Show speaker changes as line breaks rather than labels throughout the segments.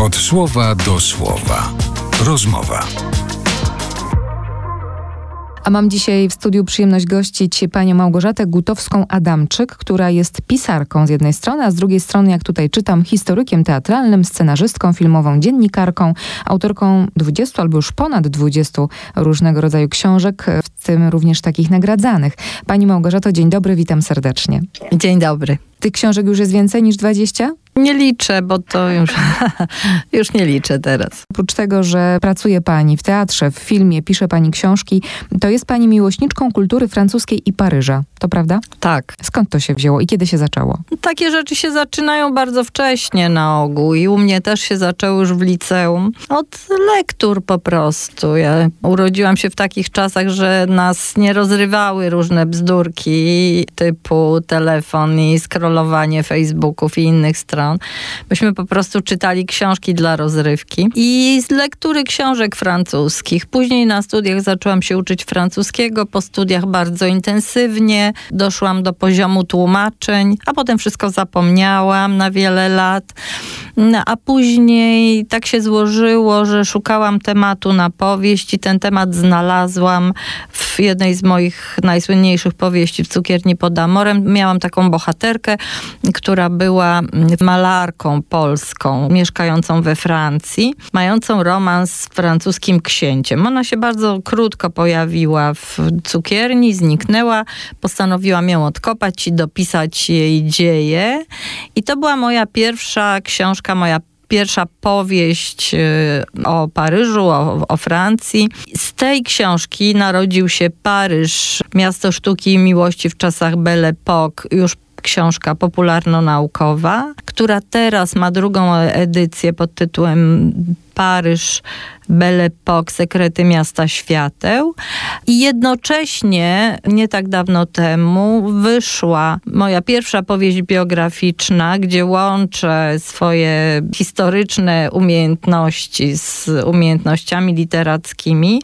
Od słowa do słowa. Rozmowa.
A mam dzisiaj w studiu przyjemność gościć panią Małgorzatę Gutowską-Adamczyk, która jest pisarką z jednej strony, a z drugiej strony, jak tutaj czytam, historykiem teatralnym, scenarzystką, filmową, dziennikarką, autorką 20 albo już ponad 20 różnego rodzaju książek, w tym również takich nagradzanych. Pani Małgorzato, dzień dobry, witam serdecznie.
Dzień dobry.
Tych książek już jest więcej niż 20?
Nie liczę, bo to już, już nie liczę teraz.
Oprócz tego, że pracuje pani w teatrze, w filmie, pisze pani książki, to jest pani miłośniczką kultury francuskiej i Paryża. To prawda?
Tak.
Skąd to się wzięło i kiedy się zaczęło?
Takie rzeczy się zaczynają bardzo wcześnie na ogół i u mnie też się zaczęło już w liceum. Od lektur po prostu. Ja urodziłam się w takich czasach, że nas nie rozrywały różne bzdurki typu telefon i scrollowanie Facebooków i innych stron. Myśmy po prostu czytali książki dla rozrywki i z lektury książek francuskich. Później na studiach zaczęłam się uczyć francuskiego, po studiach bardzo intensywnie. Doszłam do poziomu tłumaczeń, a potem wszystko zapomniałam na wiele lat. No, a później tak się złożyło, że szukałam tematu na powieść i ten temat znalazłam w jednej z moich najsłynniejszych powieści w Cukierni pod Amorem. Miałam taką bohaterkę, która była malarką polską, mieszkającą we Francji, mającą romans z francuskim księciem. Ona się bardzo krótko pojawiła w cukierni, zniknęła. Postanowiłam ją odkopać i dopisać jej dzieje. I to była moja pierwsza książka, moja pierwsza powieść y, o Paryżu, o, o, Francji. Z tej książki narodził się Paryż, miasto sztuki i miłości w czasach Belle Époque, już książka popularno-naukowa, która teraz ma drugą edycję pod tytułem Paryż, Belle Époque, Sekrety Miasta Świateł. I jednocześnie, nie tak dawno temu, wyszła moja pierwsza powieść biograficzna, gdzie łączę swoje historyczne umiejętności z umiejętnościami literackimi.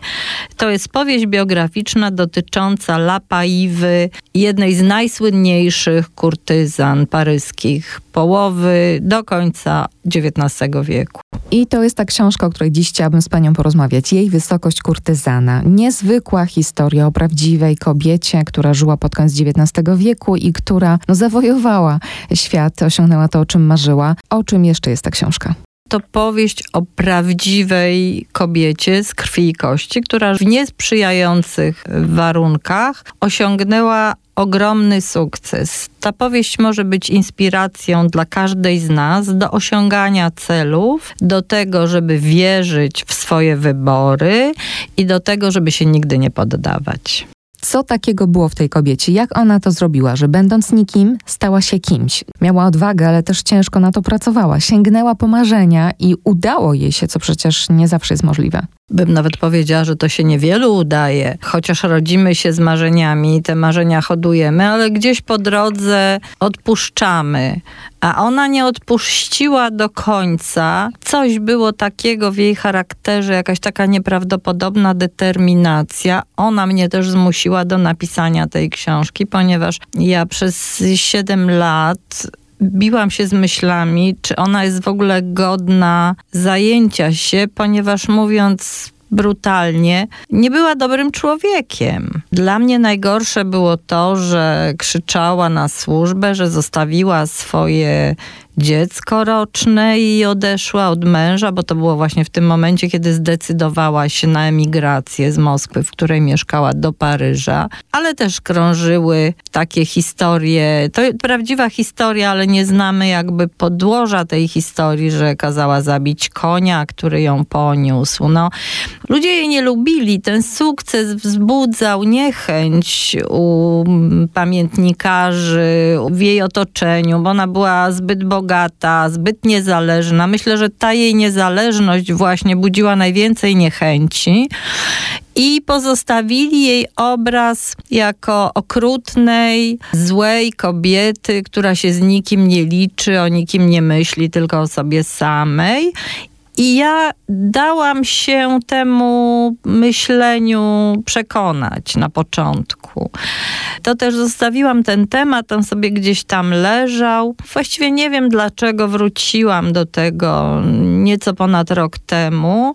To jest powieść biograficzna dotycząca La Paiwy, jednej z najsłynniejszych kurtyzan paryskich połowy do końca XIX wieku.
I to jest ta książka, o której dziś chciałabym z panią porozmawiać. Jej wysokość kurtyzana. Niezwykła historia o prawdziwej kobiecie, która żyła pod koniec XIX wieku i która no, zawojowała świat, osiągnęła to, o czym marzyła. O czym jeszcze jest ta książka?
To powieść o prawdziwej kobiecie z krwi i kości, która w niesprzyjających warunkach osiągnęła ogromny sukces. Ta powieść może być inspiracją dla każdej z nas do osiągania celów, do tego, żeby wierzyć w swoje wybory i do tego, żeby się nigdy nie poddawać.
Co takiego było w tej kobiecie? Jak ona to zrobiła, że będąc nikim, stała się kimś? Miała odwagę, ale też ciężko na to pracowała. Sięgnęła po marzenia i udało jej się, co przecież nie zawsze jest możliwe.
Bym nawet powiedziała, że to się niewielu udaje, chociaż rodzimy się z marzeniami, te marzenia hodujemy, ale gdzieś po drodze odpuszczamy. A ona nie odpuściła do końca. Coś było takiego w jej charakterze, jakaś taka nieprawdopodobna determinacja. Ona mnie też zmusiła do napisania tej książki, ponieważ ja przez 7 lat biłam się z myślami, czy ona jest w ogóle godna zajęcia się, ponieważ mówiąc brutalnie, nie była dobrym człowiekiem. Dla mnie najgorsze było to, że krzyczała na służbę, że zostawiła swoje dziecko roczne i odeszła od męża, bo to było właśnie w tym momencie, kiedy zdecydowała się na emigrację z Moskwy, w której mieszkała, do Paryża. Ale też krążyły takie historie. To prawdziwa historia, ale nie znamy jakby podłoża tej historii, że kazała zabić konia, który ją poniósł. No, ludzie jej nie lubili. Ten sukces wzbudzał niechęć u pamiętnikarzy, w jej otoczeniu, bo ona była zbyt bogata bogata, zbyt niezależna. Myślę, że ta jej niezależność właśnie budziła najwięcej niechęci i pozostawili jej obraz jako okrutnej, złej kobiety, która się z nikim nie liczy, o nikim nie myśli, tylko o sobie samej. I ja dałam się temu myśleniu przekonać na początku. To też zostawiłam ten temat, on sobie gdzieś tam leżał. Właściwie nie wiem dlaczego wróciłam do tego nieco ponad rok temu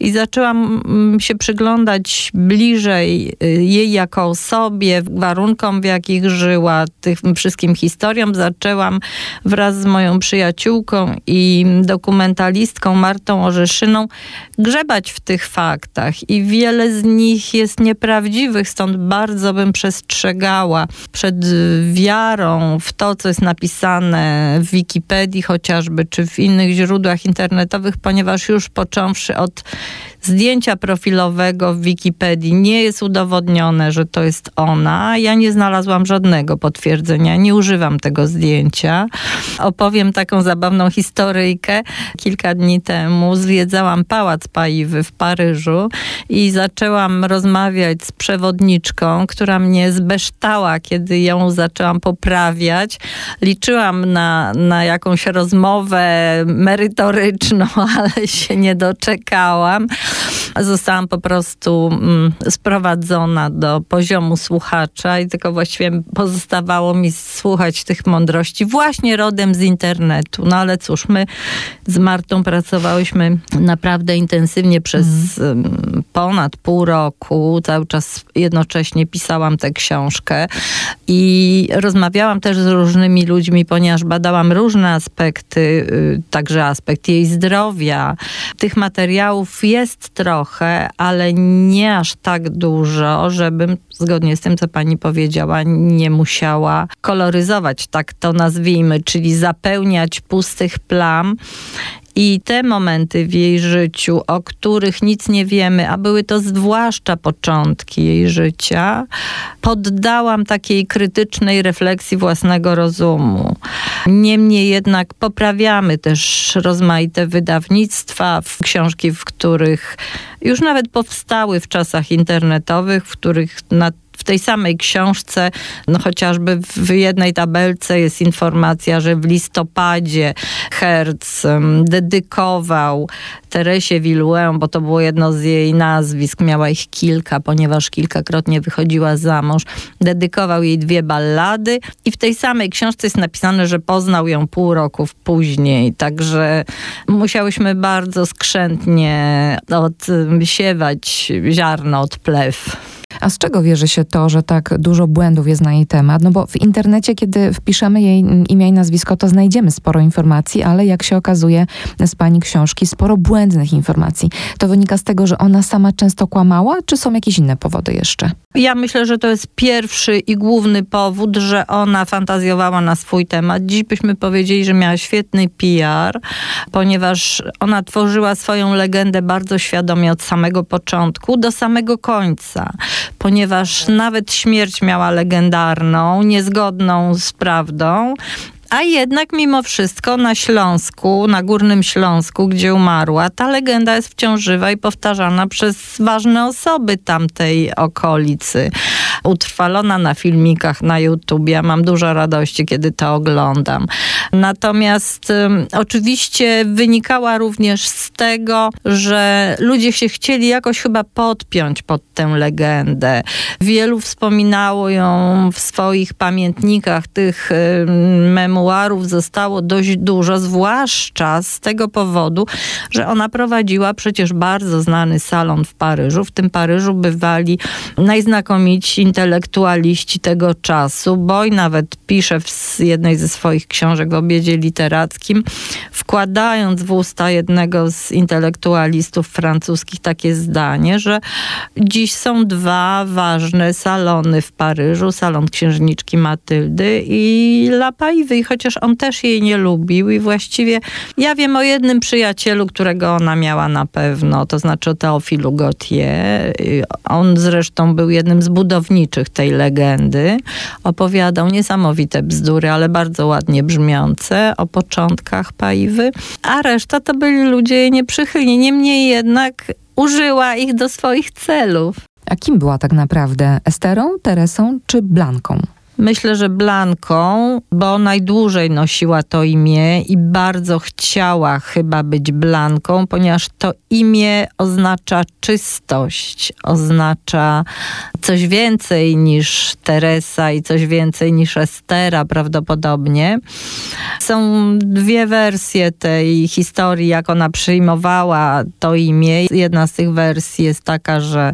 i zaczęłam mm, się przyglądać bliżej y, jej jako osobie, warunkom w jakich żyła, tym wszystkim historiom. Zaczęłam wraz z moją przyjaciółką i dokumentalistką Martą Orzeszyną grzebać w tych faktach i wiele z nich jest nieprawdziwych, stąd bardzo bym przestrzegała przed wiarą w to, co jest napisane w Wikipedii chociażby, czy w innych źródłach internetowych, ponieważ już począwszy od zdjęcia profilowego w Wikipedii nie jest udowodnione, że to jest ona. Ja nie znalazłam żadnego potwierdzenia, nie używam tego zdjęcia. Opowiem taką zabawną historyjkę. Kilka dni temu zwiedzałam Pałac Paiwy w Paryżu i zaczęłam rozmawiać z przewodniczką, która mnie zbeształa, kiedy ją zaczęłam poprawiać. Liczyłam na, na jakąś rozmowę merytoryczną, ale się nie doczekałam. Zostałam po prostu mm, sprowadzona do poziomu słuchacza i tylko właściwie pozostawało mi słuchać tych mądrości właśnie rodem z internetu. No ale cóż, my z Martą pracowałyśmy naprawdę intensywnie przez mm. ponad pół roku. Cały czas jednocześnie pisałam tę książkę i rozmawiałam też z różnymi ludźmi, ponieważ badałam różne aspekty, y, także aspekt jej zdrowia. Tych materiałów jest jest trochę, ale nie aż tak dużo, żebym zgodnie z tym, co pani powiedziała, nie musiała koloryzować, tak to nazwijmy, czyli zapełniać pustych plam. I te momenty w jej życiu, o których nic nie wiemy, a były to zwłaszcza początki jej życia, poddałam takiej krytycznej refleksji własnego rozumu. Niemniej jednak poprawiamy też rozmaite wydawnictwa, książki, w których już nawet powstały w czasach internetowych, w których na w tej samej książce, no chociażby w jednej tabelce jest informacja, że w listopadzie Hertz dedykował Teresie Villouin, bo to było jedno z jej nazwisk, miała ich kilka, ponieważ kilkakrotnie wychodziła za mąż, dedykował jej dwie ballady i w tej samej książce jest napisane, że poznał ją pół roku później, także musiałyśmy bardzo skrzętnie odsiewać ziarno od plew.
A z czego wierzy się to, że tak dużo błędów jest na jej temat? No bo w internecie, kiedy wpiszemy jej imię i nazwisko, to znajdziemy sporo informacji, ale jak się okazuje z pani książki, sporo błędnych informacji. To wynika z tego, że ona sama często kłamała, czy są jakieś inne powody jeszcze?
Ja myślę, że to jest pierwszy i główny powód, że ona fantazjowała na swój temat. Dziś byśmy powiedzieli, że miała świetny PR, ponieważ ona tworzyła swoją legendę bardzo świadomie od samego początku do samego końca ponieważ nawet śmierć miała legendarną, niezgodną z prawdą. A jednak mimo wszystko na Śląsku, na Górnym Śląsku, gdzie umarła, ta legenda jest wciąż żywa i powtarzana przez ważne osoby tamtej okolicy. Utrwalona na filmikach na YouTube. Ja mam dużo radości, kiedy to oglądam. Natomiast um, oczywiście wynikała również z tego, że ludzie się chcieli jakoś chyba podpiąć pod tę legendę. Wielu wspominało ją w swoich pamiętnikach, tych um, memuarów zostało dość dużo, zwłaszcza z tego powodu, że ona prowadziła przecież bardzo znany salon w Paryżu. W tym Paryżu bywali najznakomici intelektualiści tego czasu. Boy nawet pisze w jednej ze swoich książek w obiedzie literackim, wkładając w usta jednego z intelektualistów francuskich takie zdanie, że dziś są dwa ważne salony w Paryżu. Salon księżniczki Matyldy i La Paive chociaż on też jej nie lubił i właściwie ja wiem o jednym przyjacielu, którego ona miała na pewno, to znaczy o Teofilu Gautier. On zresztą był jednym z budowniczych tej legendy. Opowiadał niesamowite bzdury, ale bardzo ładnie brzmiące o początkach Paiwy, a reszta to byli ludzie jej nieprzychylni. Niemniej jednak użyła ich do swoich celów.
A kim była tak naprawdę? Esterą, Teresą czy Blanką?
Myślę, że Blanką, bo najdłużej nosiła to imię i bardzo chciała chyba być Blanką, ponieważ to imię oznacza czystość, oznacza coś więcej niż Teresa i coś więcej niż Estera prawdopodobnie. Są dwie wersje tej historii, jak ona przyjmowała to imię. Jedna z tych wersji jest taka, że,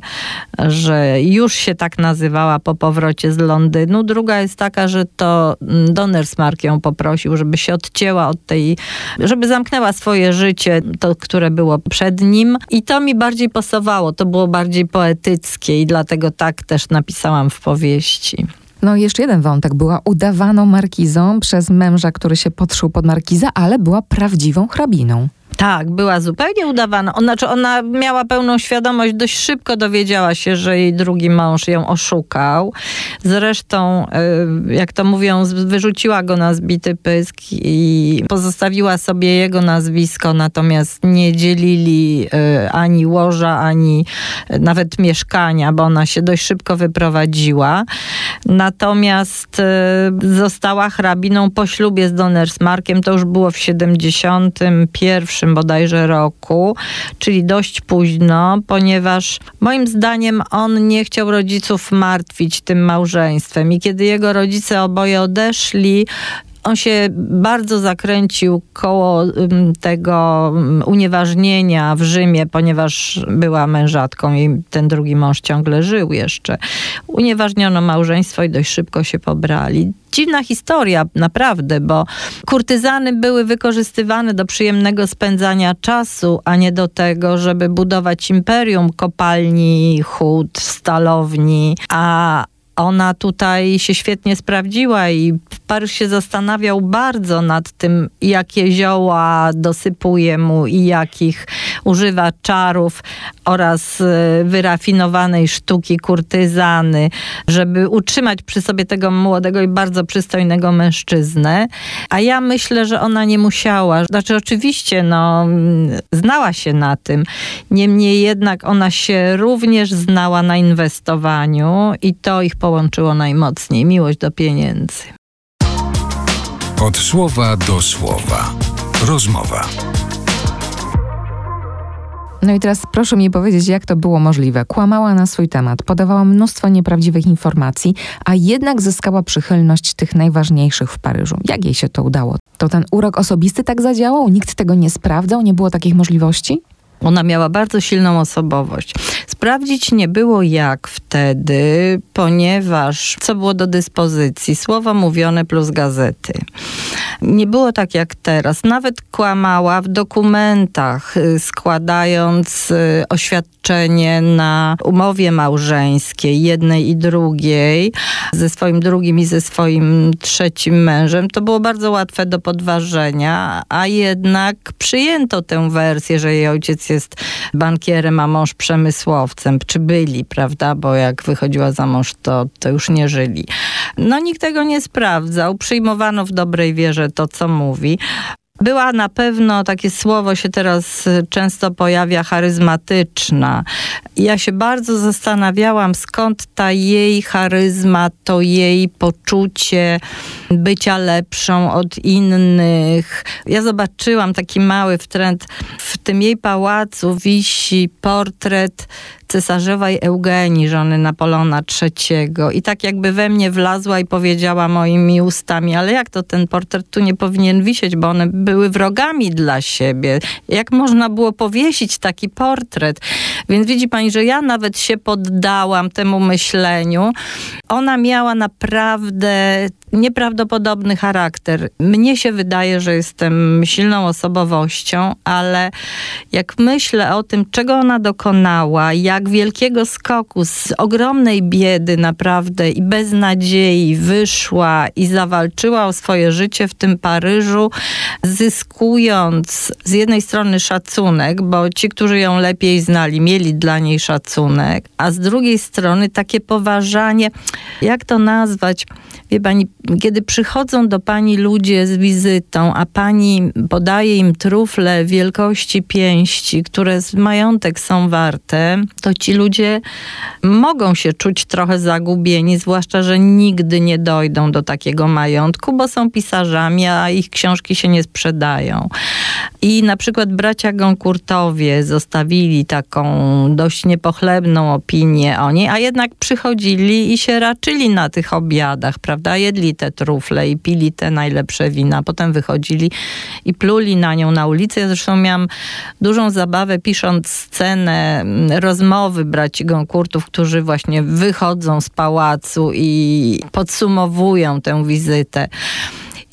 że już się tak nazywała po powrocie z Londynu. Druga jest taka, że to Donnersmarck ją poprosił, żeby się odcięła od tej, żeby zamknęła swoje życie, to, które było przed nim. I to mi bardziej pasowało, to było bardziej poetyckie i dlatego tak też napisałam w powieści.
No i jeszcze jeden wątek. Była udawaną markizą przez męża, który się podszył pod markiza, ale była prawdziwą hrabiną.
Tak, była zupełnie udawana. Ona, znaczy ona miała pełną świadomość, dość szybko dowiedziała się, że jej drugi mąż ją oszukał. Zresztą, y, jak to mówią, wyrzuciła go na zbity pysk i pozostawiła sobie jego nazwisko, natomiast nie dzielili y, ani łoża, ani nawet mieszkania, bo ona się dość szybko wyprowadziła. Natomiast y, została hrabiną po ślubie z Donnersmarkiem, to już było w 71 bodajże roku, czyli dość późno, ponieważ moim zdaniem on nie chciał rodziców martwić tym małżeństwem. I kiedy jego rodzice oboje odeszli, on się bardzo zakręcił koło tego unieważnienia w Rzymie, ponieważ była mężatką i ten drugi mąż ciągle żył jeszcze. Unieważniono małżeństwo i dość szybko się pobrali dziwna historia, naprawdę, bo kurtyzany były wykorzystywane do przyjemnego spędzania czasu, a nie do tego, żeby budować imperium kopalni, hut, stalowni, a ona tutaj się świetnie sprawdziła i Paryż się zastanawiał bardzo nad tym, jakie zioła dosypuje mu i jakich używa czarów oraz e, wyrafinowanej sztuki kurtyzany, żeby utrzymać przy sobie tego młodego i bardzo przystojnego mężczyznę. A ja myślę, że ona nie musiała. Znaczy oczywiście, no, znała się na tym. Niemniej jednak ona się również znała na inwestowaniu i to ich połączyło najmocniej. Miłość do pieniędzy.
Od słowa do słowa. Rozmowa.
No i teraz proszę mi powiedzieć, jak to było możliwe. Kłamała na swój temat, podawała mnóstwo nieprawdziwych informacji, a jednak zyskała przychylność tych najważniejszych w Paryżu. Jak jej się to udało? To ten urok osobisty tak zadziałał? Nikt tego nie sprawdzał? Nie było takich możliwości?
Ona miała bardzo silną osobowość. Sprawdzić nie było jak wtedy, ponieważ co było do dyspozycji? Słowa mówione plus gazety. Nie było tak jak teraz. Nawet kłamała w dokumentach, y, składając y, oświadczenie na umowie małżeńskiej jednej i drugiej, ze swoim drugim i ze swoim trzecim mężem. To było bardzo łatwe do podważenia, a jednak przyjęto tę wersję, że jej ojciec jest bankierem, a mąż Czy byli, prawda? Bo jak wychodziła za mąż, to, to już nie żyli. No nikt tego nie sprawdzał. Przyjmowano w dobrej wierze to, co mówi. Była na pewno, takie słowo się teraz y, często pojawia, charyzmatyczna. Ja się bardzo zastanawiałam, skąd ta jej charyzma, to jej poczucie bycia lepszą od innych. Ja zobaczyłam taki mały wtręt. W tym jej pałacu wisi portret cesarzowej Eugenii, żony Napoleona III. I tak jakby we mnie wlazła i powiedziała moimi ustami, ale jak to ten portret tu nie powinien wisieć, bo one były wrogami dla siebie. Jak można było powiesić taki portret? Więc widzi pani, że ja nawet się poddałam temu myśleniu. Ona miała naprawdę nieprawdopodobny charakter. Mnie się wydaje, że jestem silną osobowością, ale jak myślę o tym, czego ona dokonała, jak wielkiego skoku z ogromnej biedy naprawdę i beznadziei wyszła i zawalczyła o swoje życie w tym Paryżu, zyskując z jednej strony szacunek, bo ci, którzy ją lepiej znali, mieli dla niej szacunek, a z drugiej strony takie poważanie, jak to nazwać? Wie pani, kiedy przychodzą do pani ludzie z wizytą, a pani podaje im trufle wielkości pięści, które z majątek są warte, to ci ludzie mogą się czuć trochę zagubieni, zwłaszcza, że nigdy nie dojdą do takiego majątku, bo są pisarzami, a ich książki się nie sprzedają. I na przykład bracia Gonkurtowie zostawili taką dość niepochlebną opinię o niej, a jednak przychodzili i się raczyli na tych obiadach, prawda? Jedli te trufle i pili te najlepsze wina. Potem wychodzili i pluli na nią na ulicy. Ja zresztą miałam dużą zabawę pisząc scenę mm, rozmowy braci Gonkurtów, którzy właśnie wychodzą z pałacu i podsumowują tę wizytę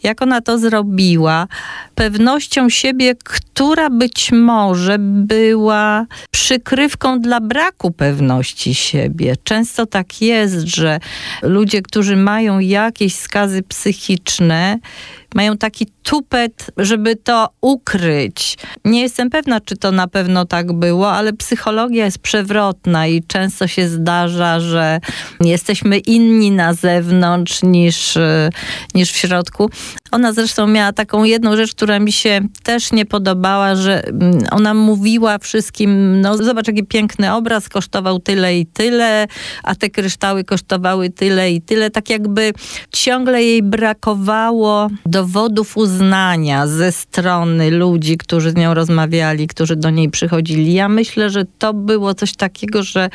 jak ona to zrobiła, pewnością siebie, która być może była przykrywką dla braku pewności siebie. Często tak jest, że ludzie, którzy mają jakieś skazy psychiczne, mają taki tupet, żeby to ukryć. Nie jestem pewna, czy to na pewno tak było, ale psychologia jest przewrotna i często się zdarza, że jesteśmy inni na zewnątrz niż, niż w środku. Ona zresztą miała taką jedną rzecz, która mi się też nie podobała, że mm, ona mówiła wszystkim, no zobacz jaki piękny obraz, kosztował tyle i tyle, a te kryształy kosztowały tyle i tyle. Tak jakby ciągle jej brakowało dowodów uznania ze strony ludzi, którzy z nią rozmawiali, którzy do niej przychodzili. Ja myślę, że to było coś takiego, że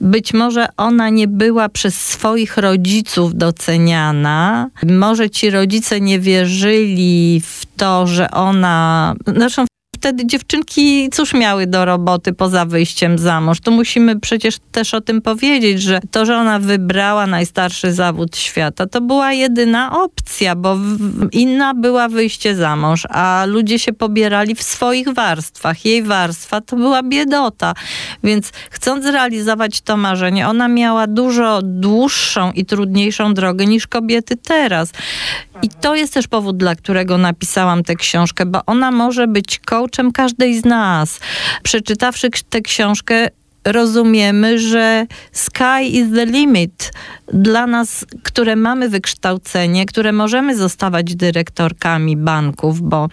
być może ona nie była przez swoich rodziców doceniana. Może ci rodzice nie wierzyli w to, że ona. Zresztą wtedy dziewczynki cóż miały do roboty poza wyjściem za mąż? To musimy przecież też o tym powiedzieć, że to, że ona wybrała najstarszy zawód świata, to była jedyna opcja, bo inna była wyjście za mąż, a ludzie się pobierali w swoich warstwach. Jej warstwa to była biedota. Więc chcąc zrealizować to marzenie, ona miała dużo dłuższą i trudniejszą drogę niż kobiety teraz. I to jest też powód, dla którego napisałam tę książkę, bo ona może być coachem każdej z nas. Przeczytawszy tę książkę, rozumiemy, że sky is the limit dla nas, które mamy wykształcenie, które możemy zostawać dyrektorkami banków, bo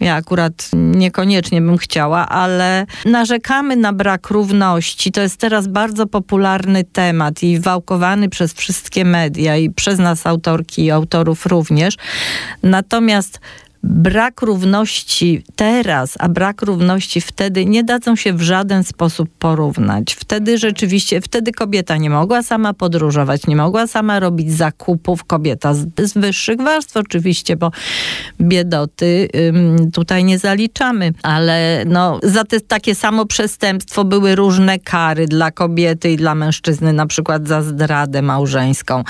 ja akurat niekoniecznie bym chciała, ale narzekamy na brak równości. To jest teraz bardzo popularny temat i wałkowany przez wszystkie media i przez nas autorki i autorów również. Natomiast brak równości teraz, a brak równości wtedy nie dadzą się w żaden sposób porównać. Wtedy rzeczywiście, wtedy kobieta nie mogła sama podróżować, nie mogła sama robić zakupów, kobieta z, z wyższych warstw oczywiście, bo biedoty ym, tutaj nie zaliczamy, ale no, za te, takie samo przestępstwo były różne kary dla kobiety i dla mężczyzny, na przykład za zdradę małżeńską.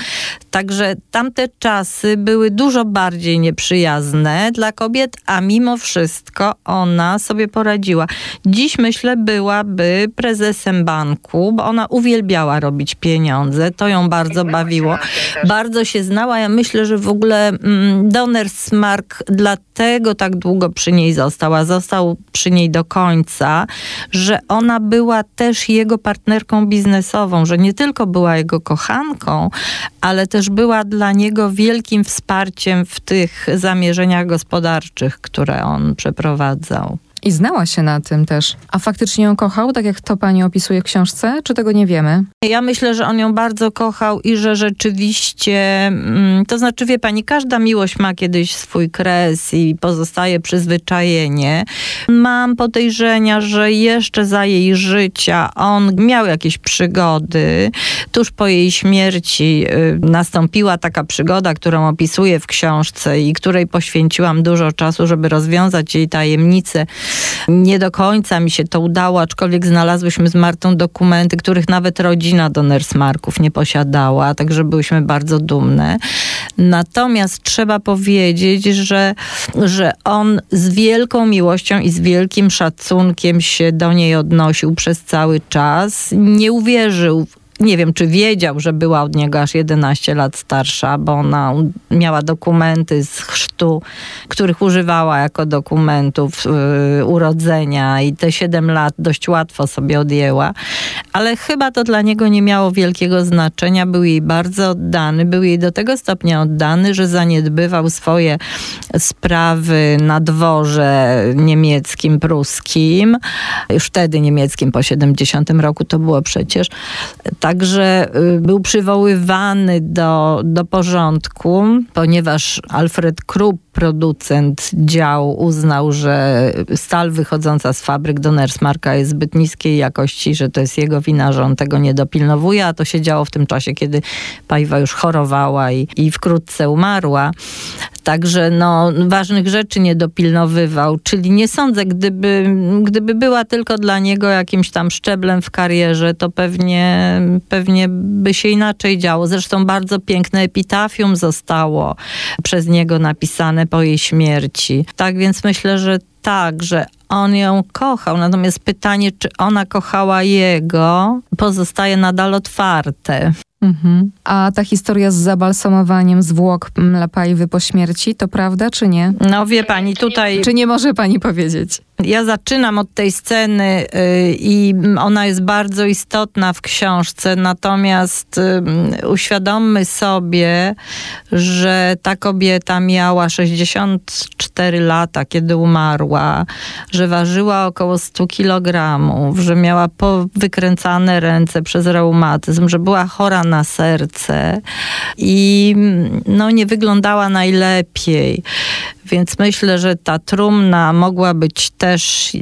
Także tamte czasy były dużo bardziej nieprzyjazne dla kobiet, a mimo wszystko ona sobie poradziła. Dziś myślę byłaby prezesem banku, bo ona uwielbiała robić pieniądze, to ją bardzo bawiło. Bardzo się znała. Ja myślę, że w ogóle mm, Donnersmark dlatego tak długo przy niej został, a został przy niej do końca, że ona była też jego partnerką biznesową, że nie tylko była jego kochanką, ale też była dla niego wielkim wsparciem w tych zamierzeniach gospodarczych, które on przeprowadzał.
I znała się na tym też. A faktycznie ją kochał, tak jak to pani opisuje w książce, czy tego nie wiemy?
Ja myślę, że on ją bardzo kochał i że rzeczywiście, mm, to znaczy wie pani, każda miłość ma kiedyś swój kres i pozostaje przyzwyczajenie. Mam podejrzenia, że jeszcze za jej życia on miał jakieś przygody. Tuż po jej śmierci y, nastąpiła taka przygoda, którą opisuję w książce i której poświęciłam dużo czasu, żeby rozwiązać jej tajemnicę nie do końca mi się to udało, aczkolwiek znalazłyśmy z Martą dokumenty, których nawet rodzina Donnersmarków nie posiadała, także byłyśmy bardzo dumne. Natomiast trzeba powiedzieć, że, że on z wielką miłością i z wielkim szacunkiem się do niej odnosił przez cały czas. Nie uwierzył nie wiem, czy wiedział, że była od niego aż 11 lat starsza, bo ona miała dokumenty z chrztu, których używała jako dokumentów yy, urodzenia i te 7 lat dość łatwo sobie odjęła. Ale chyba to dla niego nie miało wielkiego znaczenia. Był jej bardzo oddany, był jej do tego stopnia oddany, że zaniedbywał swoje sprawy na dworze niemieckim, pruskim, już wtedy niemieckim po 70 roku to było przecież Także y, był przywoływany do, do porządku, ponieważ Alfred Krupp, producent działu, uznał, że stal wychodząca z fabryk Donnersmarka jest zbyt niskiej jakości, że to jest jego wina, że on tego nie dopilnowuje, a to się działo w tym czasie, kiedy Pajwa już chorowała i, i wkrótce umarła. Także no, ważnych rzeczy nie dopilnowywał, czyli nie sądzę, gdyby, gdyby była tylko dla niego jakimś tam szczeblem w karierze, to pewnie, pewnie by się inaczej działo. Zresztą bardzo piękne epitafium zostało przez niego napisane po jej śmierci. Tak więc myślę, że tak, że on ją kochał, natomiast pytanie, czy ona kochała jego, pozostaje nadal otwarte.
Mhm. A ta historia z zabalsamowaniem zwłok Lapajwy po śmierci, to prawda czy nie?
No wie pani, tutaj...
Czy nie może pani powiedzieć?
Ja zaczynam od tej sceny y, i ona jest bardzo istotna w książce, natomiast y, uświadommy sobie, że ta kobieta miała 64 lata, kiedy umarła, że ważyła około 100 kilogramów, że miała wykręcane ręce przez reumatyzm, że była chora na serce i no, nie wyglądała najlepiej. Więc myślę, że ta trumna mogła być też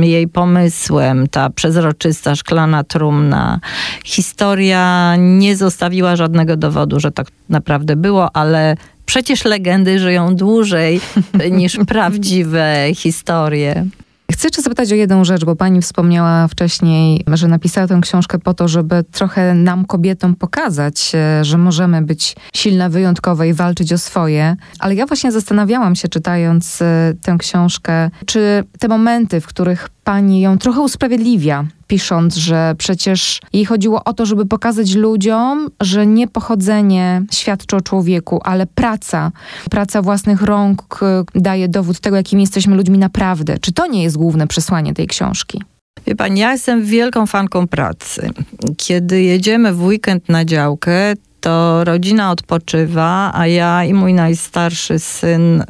jej pomysłem, ta przezroczysta szklana trumna. Historia nie zostawiła żadnego dowodu, że tak naprawdę było, ale przecież legendy żyją dłużej niż prawdziwe historie.
Chcę jeszcze zapytać o jedną rzecz, bo pani wspomniała wcześniej, że napisała tę książkę po to, żeby trochę nam, kobietom, pokazać, e, że możemy być silne, wyjątkowe i walczyć o swoje. Ale ja właśnie zastanawiałam się, czytając e, tę książkę, czy te momenty, w których pani ją trochę usprawiedliwia, pisząc, że przecież jej chodziło o to, żeby pokazać ludziom, że nie pochodzenie świadczy o człowieku, ale praca, praca własnych rąk daje dowód tego, jakim jesteśmy ludźmi naprawdę. Czy to nie jest główne przesłanie tej książki?
Wie pani, ja jestem wielką fanką pracy. Kiedy jedziemy w weekend na działkę, to rodzina odpoczywa, a ja i mój najstarszy syn y,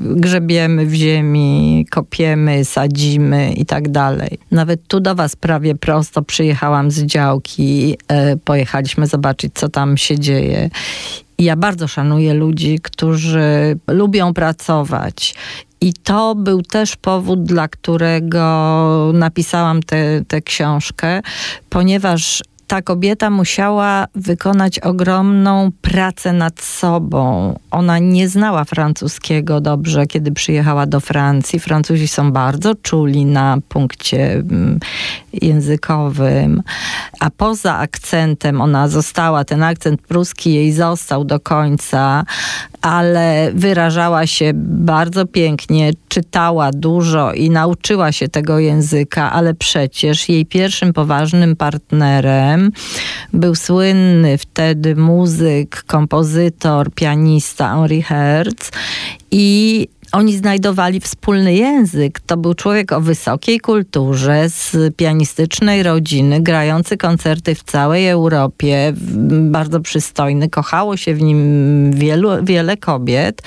grzebiemy w ziemi, kopiemy, sadzimy i tak dalej. Nawet tu do was prawie prosto przyjechałam z działki, y, pojechaliśmy zobaczyć, co tam się dzieje. I ja bardzo szanuję ludzi, którzy lubią pracować i to był też powód, dla którego napisałam tę książkę, ponieważ ta kobieta musiała wykonać ogromną pracę nad sobą. Ona nie znała francuskiego dobrze, kiedy przyjechała do Francji. Francuzi są bardzo czuli na punkcie mm, językowym, a poza akcentem ona została, ten akcent pruski jej został do końca, ale wyrażała się bardzo pięknie, czytała dużo i nauczyła się tego języka, ale przecież jej pierwszym poważnym partnerem był słynny wtedy muzyk, kompozytor, pianista Henri Hertz i oni znajdowali wspólny język. To był człowiek o wysokiej kulturze, z pianistycznej rodziny, grający koncerty w całej Europie, bardzo przystojny. Kochało się w nim wielu, wiele kobiet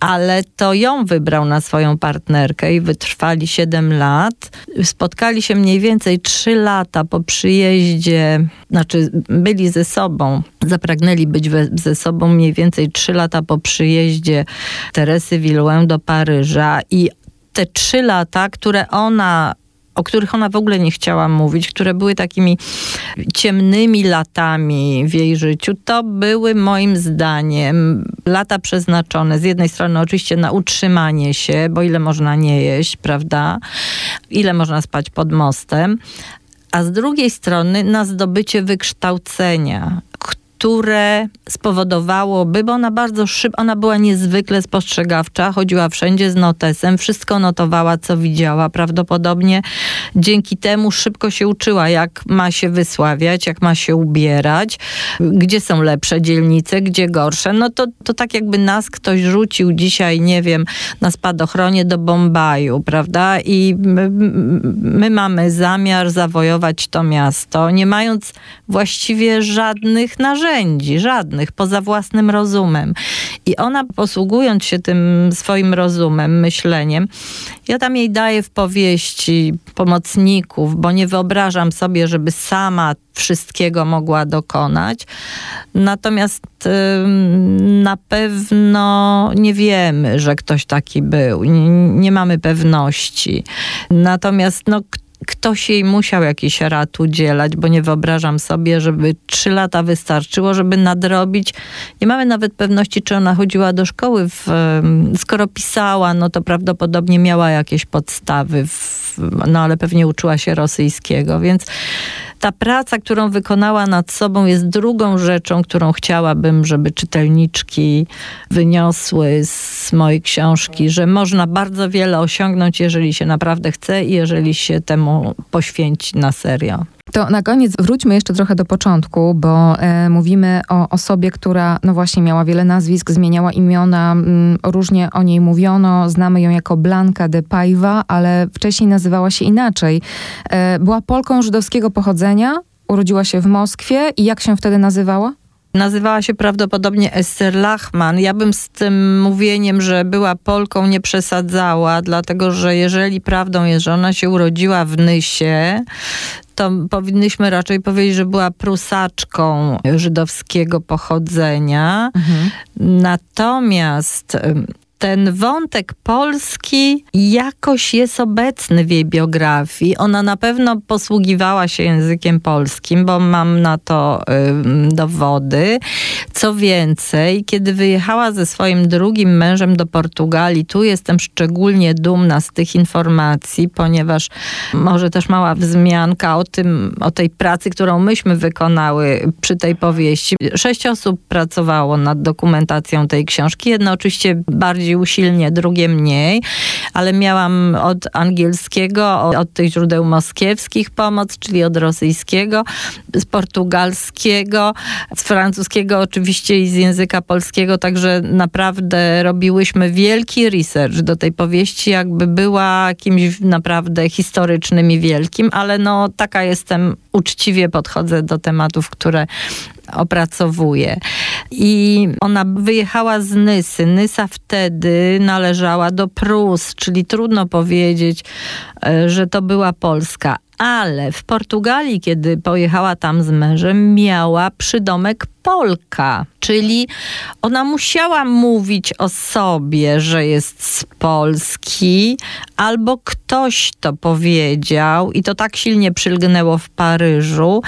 ale to ją wybrał na swoją partnerkę i wytrwali 7 lat. Spotkali się mniej więcej 3 lata po przyjeździe, znaczy byli ze sobą, zapragnęli być we, ze sobą mniej więcej 3 lata po przyjeździe Teresy Villouin do Paryża i te trzy lata, które ona o których ona w ogóle nie chciała mówić, które były takimi ciemnymi latami w jej życiu, to były moim zdaniem lata przeznaczone. Z jednej strony oczywiście na utrzymanie się, bo ile można nie jeść, prawda? Ile można spać pod mostem, a z drugiej strony na zdobycie wykształcenia, które spowodowałoby, bo ona bardzo szybko, ona była niezwykle spostrzegawcza, chodziła wszędzie z notesem, wszystko notowała, co widziała. Prawdopodobnie dzięki temu szybko się uczyła, jak ma się wysławiać, jak ma się ubierać, gdzie są lepsze dzielnice, gdzie gorsze. No to, to tak jakby nas ktoś rzucił dzisiaj, nie wiem, na spadochronie do Bombaju, prawda? I my, my mamy zamiar zawojować to miasto, nie mając właściwie żadnych narzędzi, żadnych, poza własnym rozumem. I ona posługując się tym swoim rozumem, myśleniem, ja tam jej daję w powieści pomocników, bo nie wyobrażam sobie, żeby sama wszystkiego mogła dokonać. Natomiast na pewno nie wiemy, że ktoś taki był. Nie mamy pewności. Natomiast no, ktoś jej musiał jakiś rad udzielać, bo nie wyobrażam sobie, żeby trzy lata wystarczyło, żeby nadrobić. Nie mamy nawet pewności, czy ona chodziła do szkoły. W, skoro pisała, no to prawdopodobnie miała jakieś podstawy, w, no ale pewnie uczyła się rosyjskiego, więc ta praca, którą wykonała nad sobą, jest drugą rzeczą, którą chciałabym, żeby czytelniczki wyniosły z mojej książki, że można bardzo wiele osiągnąć, jeżeli się naprawdę chce i jeżeli się temu poświęci na serio.
To na koniec wróćmy jeszcze trochę do początku, bo e, mówimy o osobie, która no właśnie miała wiele nazwisk, zmieniała imiona, m, mm, różnie o niej mówiono. Znamy ją jako Blanka de Paiva, ale wcześniej nazywała się inaczej. E, była Polką żydowskiego pochodzenia, urodziła się w Moskwie i jak się wtedy nazywała?
Nazywała się prawdopodobnie Esther Lachman. Ja bym z tym mówieniem, że była Polką, nie przesadzała, dlatego że jeżeli prawdą jest, że ona się urodziła w Nysie, to powinnyśmy raczej powiedzieć, że była prusaczką żydowskiego pochodzenia. Mhm. Natomiast ten wątek polski jakoś jest obecny w jej biografii. Ona na pewno posługiwała się językiem polskim, bo mam na to y, dowody. Co więcej, kiedy wyjechała ze swoim drugim mężem do Portugalii, tu jestem szczególnie dumna z tych informacji, ponieważ może też mała wzmianka o tym, o tej pracy, którą myśmy wykonały przy tej powieści. Sześć osób pracowało nad dokumentacją tej książki. Jedno oczywiście bardziej bardziej usilnie, drugie mniej, ale miałam od angielskiego, od tych źródeł moskiewskich pomoc, czyli od rosyjskiego, z portugalskiego, z francuskiego oczywiście i z języka polskiego, także naprawdę robiłyśmy wielki research do tej powieści, jakby była kimś naprawdę historycznym i wielkim, ale no taka jestem, uczciwie podchodzę do tematów, które opracowuje. I ona wyjechała z Nysy. Nysa wtedy należała do Prus, czyli trudno powiedzieć, e, że to była Polska. Ale w Portugalii, kiedy pojechała tam z mężem, miała przydomek Polka, czyli ona musiała mówić o sobie, że jest z Polski, albo ktoś to powiedział i to tak silnie przylgnęło w Paryżu.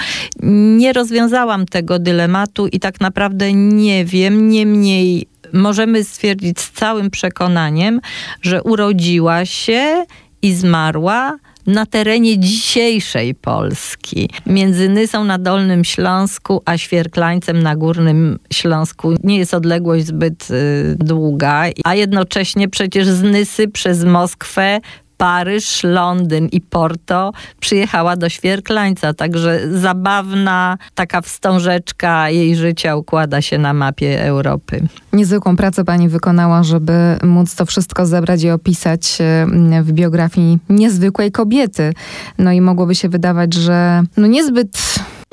Nie rozwiązałam tego dylematu i tak naprawdę nie wiem, niemniej możemy stwierdzić z całym przekonaniem, że urodziła się i zmarła na terenie dzisiejszej Polski. Między Nysą na Dolnym Śląsku, a Świerklańcem na Górnym Śląsku nie jest odległość zbyt y, długa, a jednocześnie przecież z Nysy przez Moskwę Paryż, Londyn i Porto przyjechała do Świerklańca, także zabawna taka wstążeczka jej życia układa się na mapie Europy.
Niezwykłą pracę pani wykonała, żeby móc to wszystko zebrać i opisać e, w biografii niezwykłej kobiety. No i mogłoby się wydawać, że no niezbyt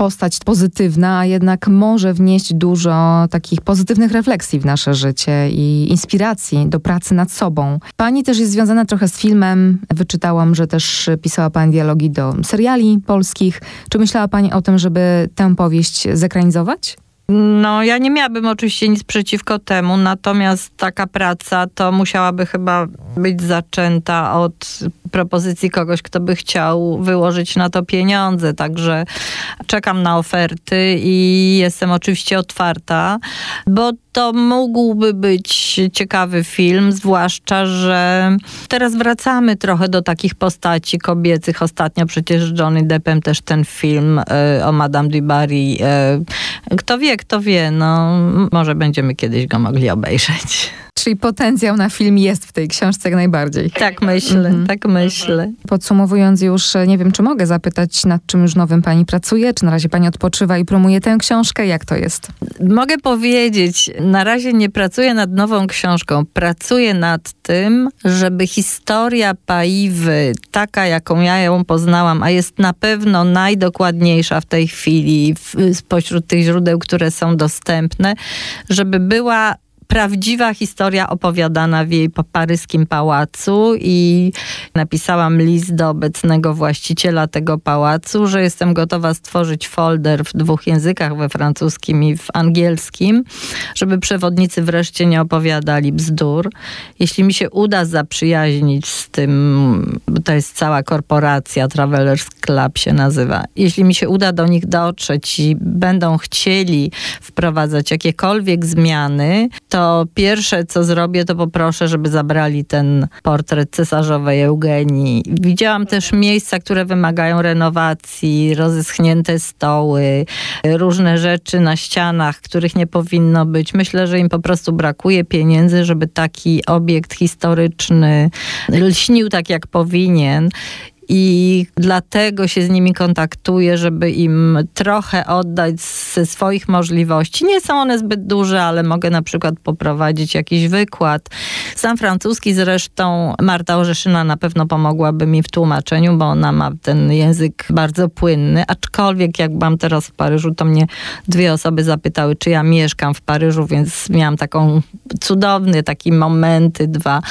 postać pozytywna, a jednak może wnieść dużo takich pozytywnych refleksji w nasze życie i inspiracji do pracy nad sobą. Pani też jest związana trochę z filmem. Wyczytałam, że też pisała Pani dialogi do seriali polskich. Czy myślała Pani o tym, żeby tę powieść zekranizować?
No, ja nie miałabym oczywiście nic przeciwko temu, natomiast taka praca to musiałaby chyba być zaczęta od propozycji kogoś, kto by chciał wyłożyć na to pieniądze. Także czekam na oferty i jestem oczywiście otwarta, bo to mógłby być ciekawy film, zwłaszcza, że teraz wracamy trochę do takich postaci kobiecych. Ostatnio przecież Johnny Deppem też ten film y, o Madame du Barry. Y, kto wie, kto wie, no może będziemy kiedyś go mogli obejrzeć.
Czyli potencjał na film jest w tej książce jak najbardziej.
Tak myślę,
Mhm.
tak myślę.
Podsumowując już, nie wiem, czy mogę zapytać, nad czym już nowym pani pracuje? Czy na razie pani odpoczywa i promuje tę książkę? Jak to jest?
Mogę powiedzieć, na razie nie pracuję nad nową książką. Pracuję nad tym, żeby historia Paiwy, taka jaką ja ją poznałam, a jest na pewno najdokładniejsza w tej chwili w, spośród tych źródeł, które są dostępne, żeby była prawdziwa historia opowiadana w jej pa- paryskim pałacu i napisałam list do obecnego właściciela tego pałacu, że jestem gotowa stworzyć folder w dwóch językach, we francuskim i w angielskim, żeby przewodnicy wreszcie nie opowiadali bzdur. Jeśli mi się uda zaprzyjaźnić z tym, bo to jest cała korporacja, Travelers Club się nazywa, jeśli mi się uda do nich dotrzeć i będą chcieli wprowadzać jakiekolwiek zmiany, to pierwsze co zrobię, to poproszę, żeby zabrali ten portret cesarzowej Eugenii. Widziałam też miejsca, które wymagają renowacji, rozeschnięte stoły, różne rzeczy na ścianach, których nie powinno być. Myślę, że im po prostu brakuje pieniędzy, żeby taki obiekt historyczny lśnił tak, jak powinien. I dlatego się z nimi kontaktuję, żeby im trochę oddać ze swoich możliwości. Nie są one zbyt duże, ale mogę na przykład poprowadzić jakiś wykład. Sam francuski zresztą Marta Orzeszyna na pewno pomogłaby mi w tłumaczeniu, bo ona ma ten język bardzo płynny. Aczkolwiek jak byłam teraz w Paryżu, to mnie dwie osoby zapytały, czy ja mieszkam w Paryżu, więc miałam taką cudowny taki momenty dwa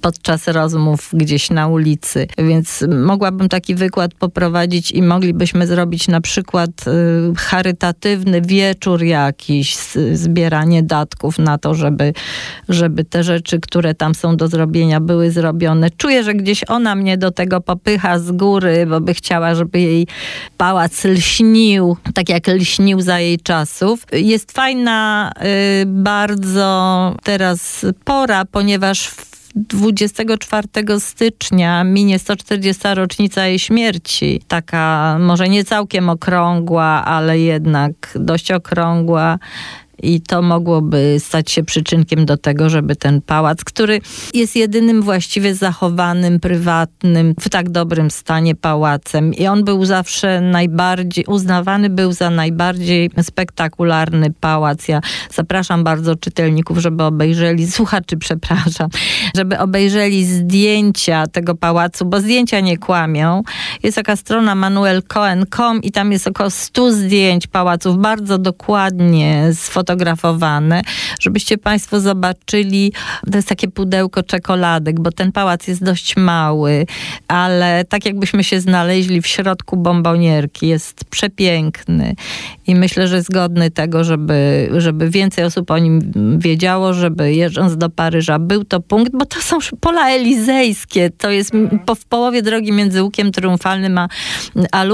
podczas rozmów gdzieś na ulicy. Więc mogłabym taki wykład poprowadzić i moglibyśmy zrobić na przykład y, charytatywny wieczór jakiś, zbieranie datków na to, żeby, żeby te rzeczy, które tam są do zrobienia, były zrobione. Czuję, że gdzieś ona mnie do tego popycha z góry, bo by chciała, żeby jej pałac lśnił, tak jak lśnił za jej czasów. Jest fajna y, bardzo teraz pora, ponieważ 24 stycznia minie 140. rocznica jej śmierci. Taka może nie całkiem okrągła, ale jednak dość okrągła. I to mogłoby stać się przyczynkiem do tego, żeby ten pałac, który jest jedynym właściwie zachowanym, prywatnym, w tak dobrym stanie pałacem. I on był zawsze najbardziej, uznawany był za najbardziej spektakularny pałac. Ja zapraszam bardzo czytelników, żeby obejrzeli, słuchaczy przepraszam, żeby obejrzeli zdjęcia tego pałacu, bo zdjęcia nie kłamią. Jest taka strona manuelcohen.com i tam jest około 100 zdjęć pałaców, bardzo dokładnie sfotografowane, żebyście Państwo zobaczyli, to jest takie pudełko czekoladek, bo ten pałac jest dość mały, ale tak jakbyśmy się znaleźli w środku bombonierki, jest przepiękny i myślę, że jest godny tego, żeby, żeby więcej osób o nim wiedziało, żeby jeżdżąc do Paryża był to punkt, bo to są pola elizejskie, to jest po, w połowie drogi między Łukiem Triumfalnym a, a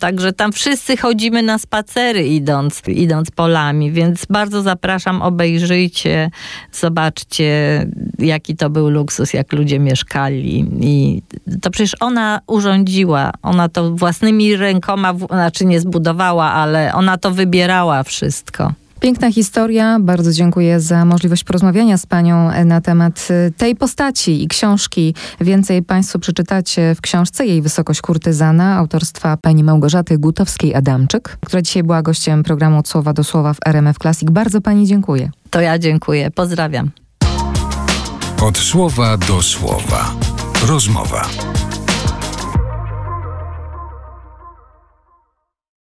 także tam wszyscy chodzimy na spacery idąc, idąc polami, więc bardzo zapraszam, obejrzyjcie, zobaczcie jaki to był luksus, jak ludzie mieszkali i to przecież ona urządziła, ona to własnymi rękoma, znaczy nie zbudowała, ale ona to wybierała wszystko.
Piękna historia. Bardzo dziękuję za możliwość porozmawiania z panią e, na temat e, tej postaci i książki. Więcej państwo przeczytacie w książce Jej Wysokość Kurtyzana autorstwa pani Małgorzaty Gutowskiej-Adamczyk, która dzisiaj była gościem programu Od Słowa do Słowa w RMF Classic. Bardzo pani dziękuję.
To ja dziękuję. Pozdrawiam.
Od słowa do słowa. Rozmowa.